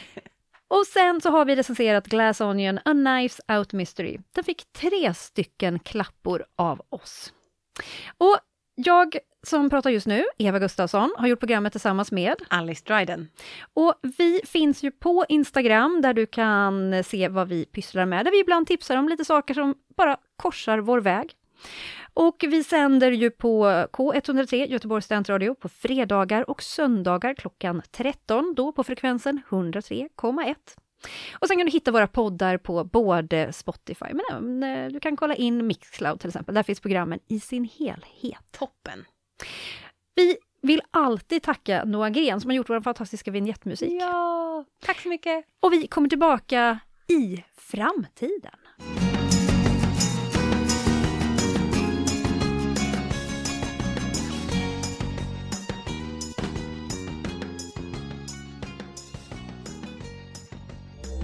Och sen så har vi recenserat Glass Onion, A Knives Out Mystery. Den fick tre stycken klappor av oss. Och Jag som pratar just nu, Eva Gustafsson, har gjort programmet tillsammans med Alice Dryden. Och vi finns ju på Instagram där du kan se vad vi pysslar med, där vi ibland tipsar om lite saker som bara korsar vår väg. Och vi sänder ju på K103 Göteborgs studentradio på fredagar och söndagar klockan 13, då på frekvensen 103,1. Och sen kan du hitta våra poddar på både Spotify, men även, du kan kolla in Mixcloud till exempel. Där finns programmen i sin helhet. Toppen! Vi vill alltid tacka Noah Gren som har gjort vår fantastiska vignettmusik. Ja, tack så mycket! Och vi kommer tillbaka i framtiden.